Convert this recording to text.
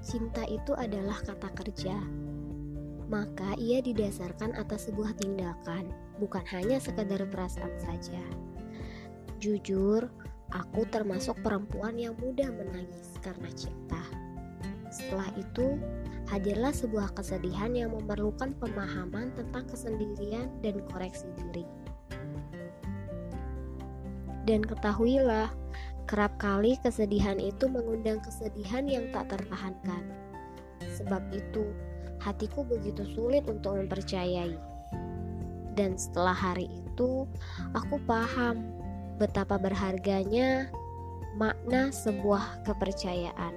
cinta itu adalah kata kerja. Maka ia didasarkan atas sebuah tindakan, bukan hanya sekadar perasaan saja. Jujur, aku termasuk perempuan yang mudah menangis karena cinta. Setelah itu, hadirlah sebuah kesedihan yang memerlukan pemahaman tentang kesendirian dan koreksi diri. Dan ketahuilah, kerap kali kesedihan itu mengundang kesedihan yang tak tertahankan. Sebab itu, hatiku begitu sulit untuk mempercayai. Dan setelah hari itu, aku paham betapa berharganya makna sebuah kepercayaan.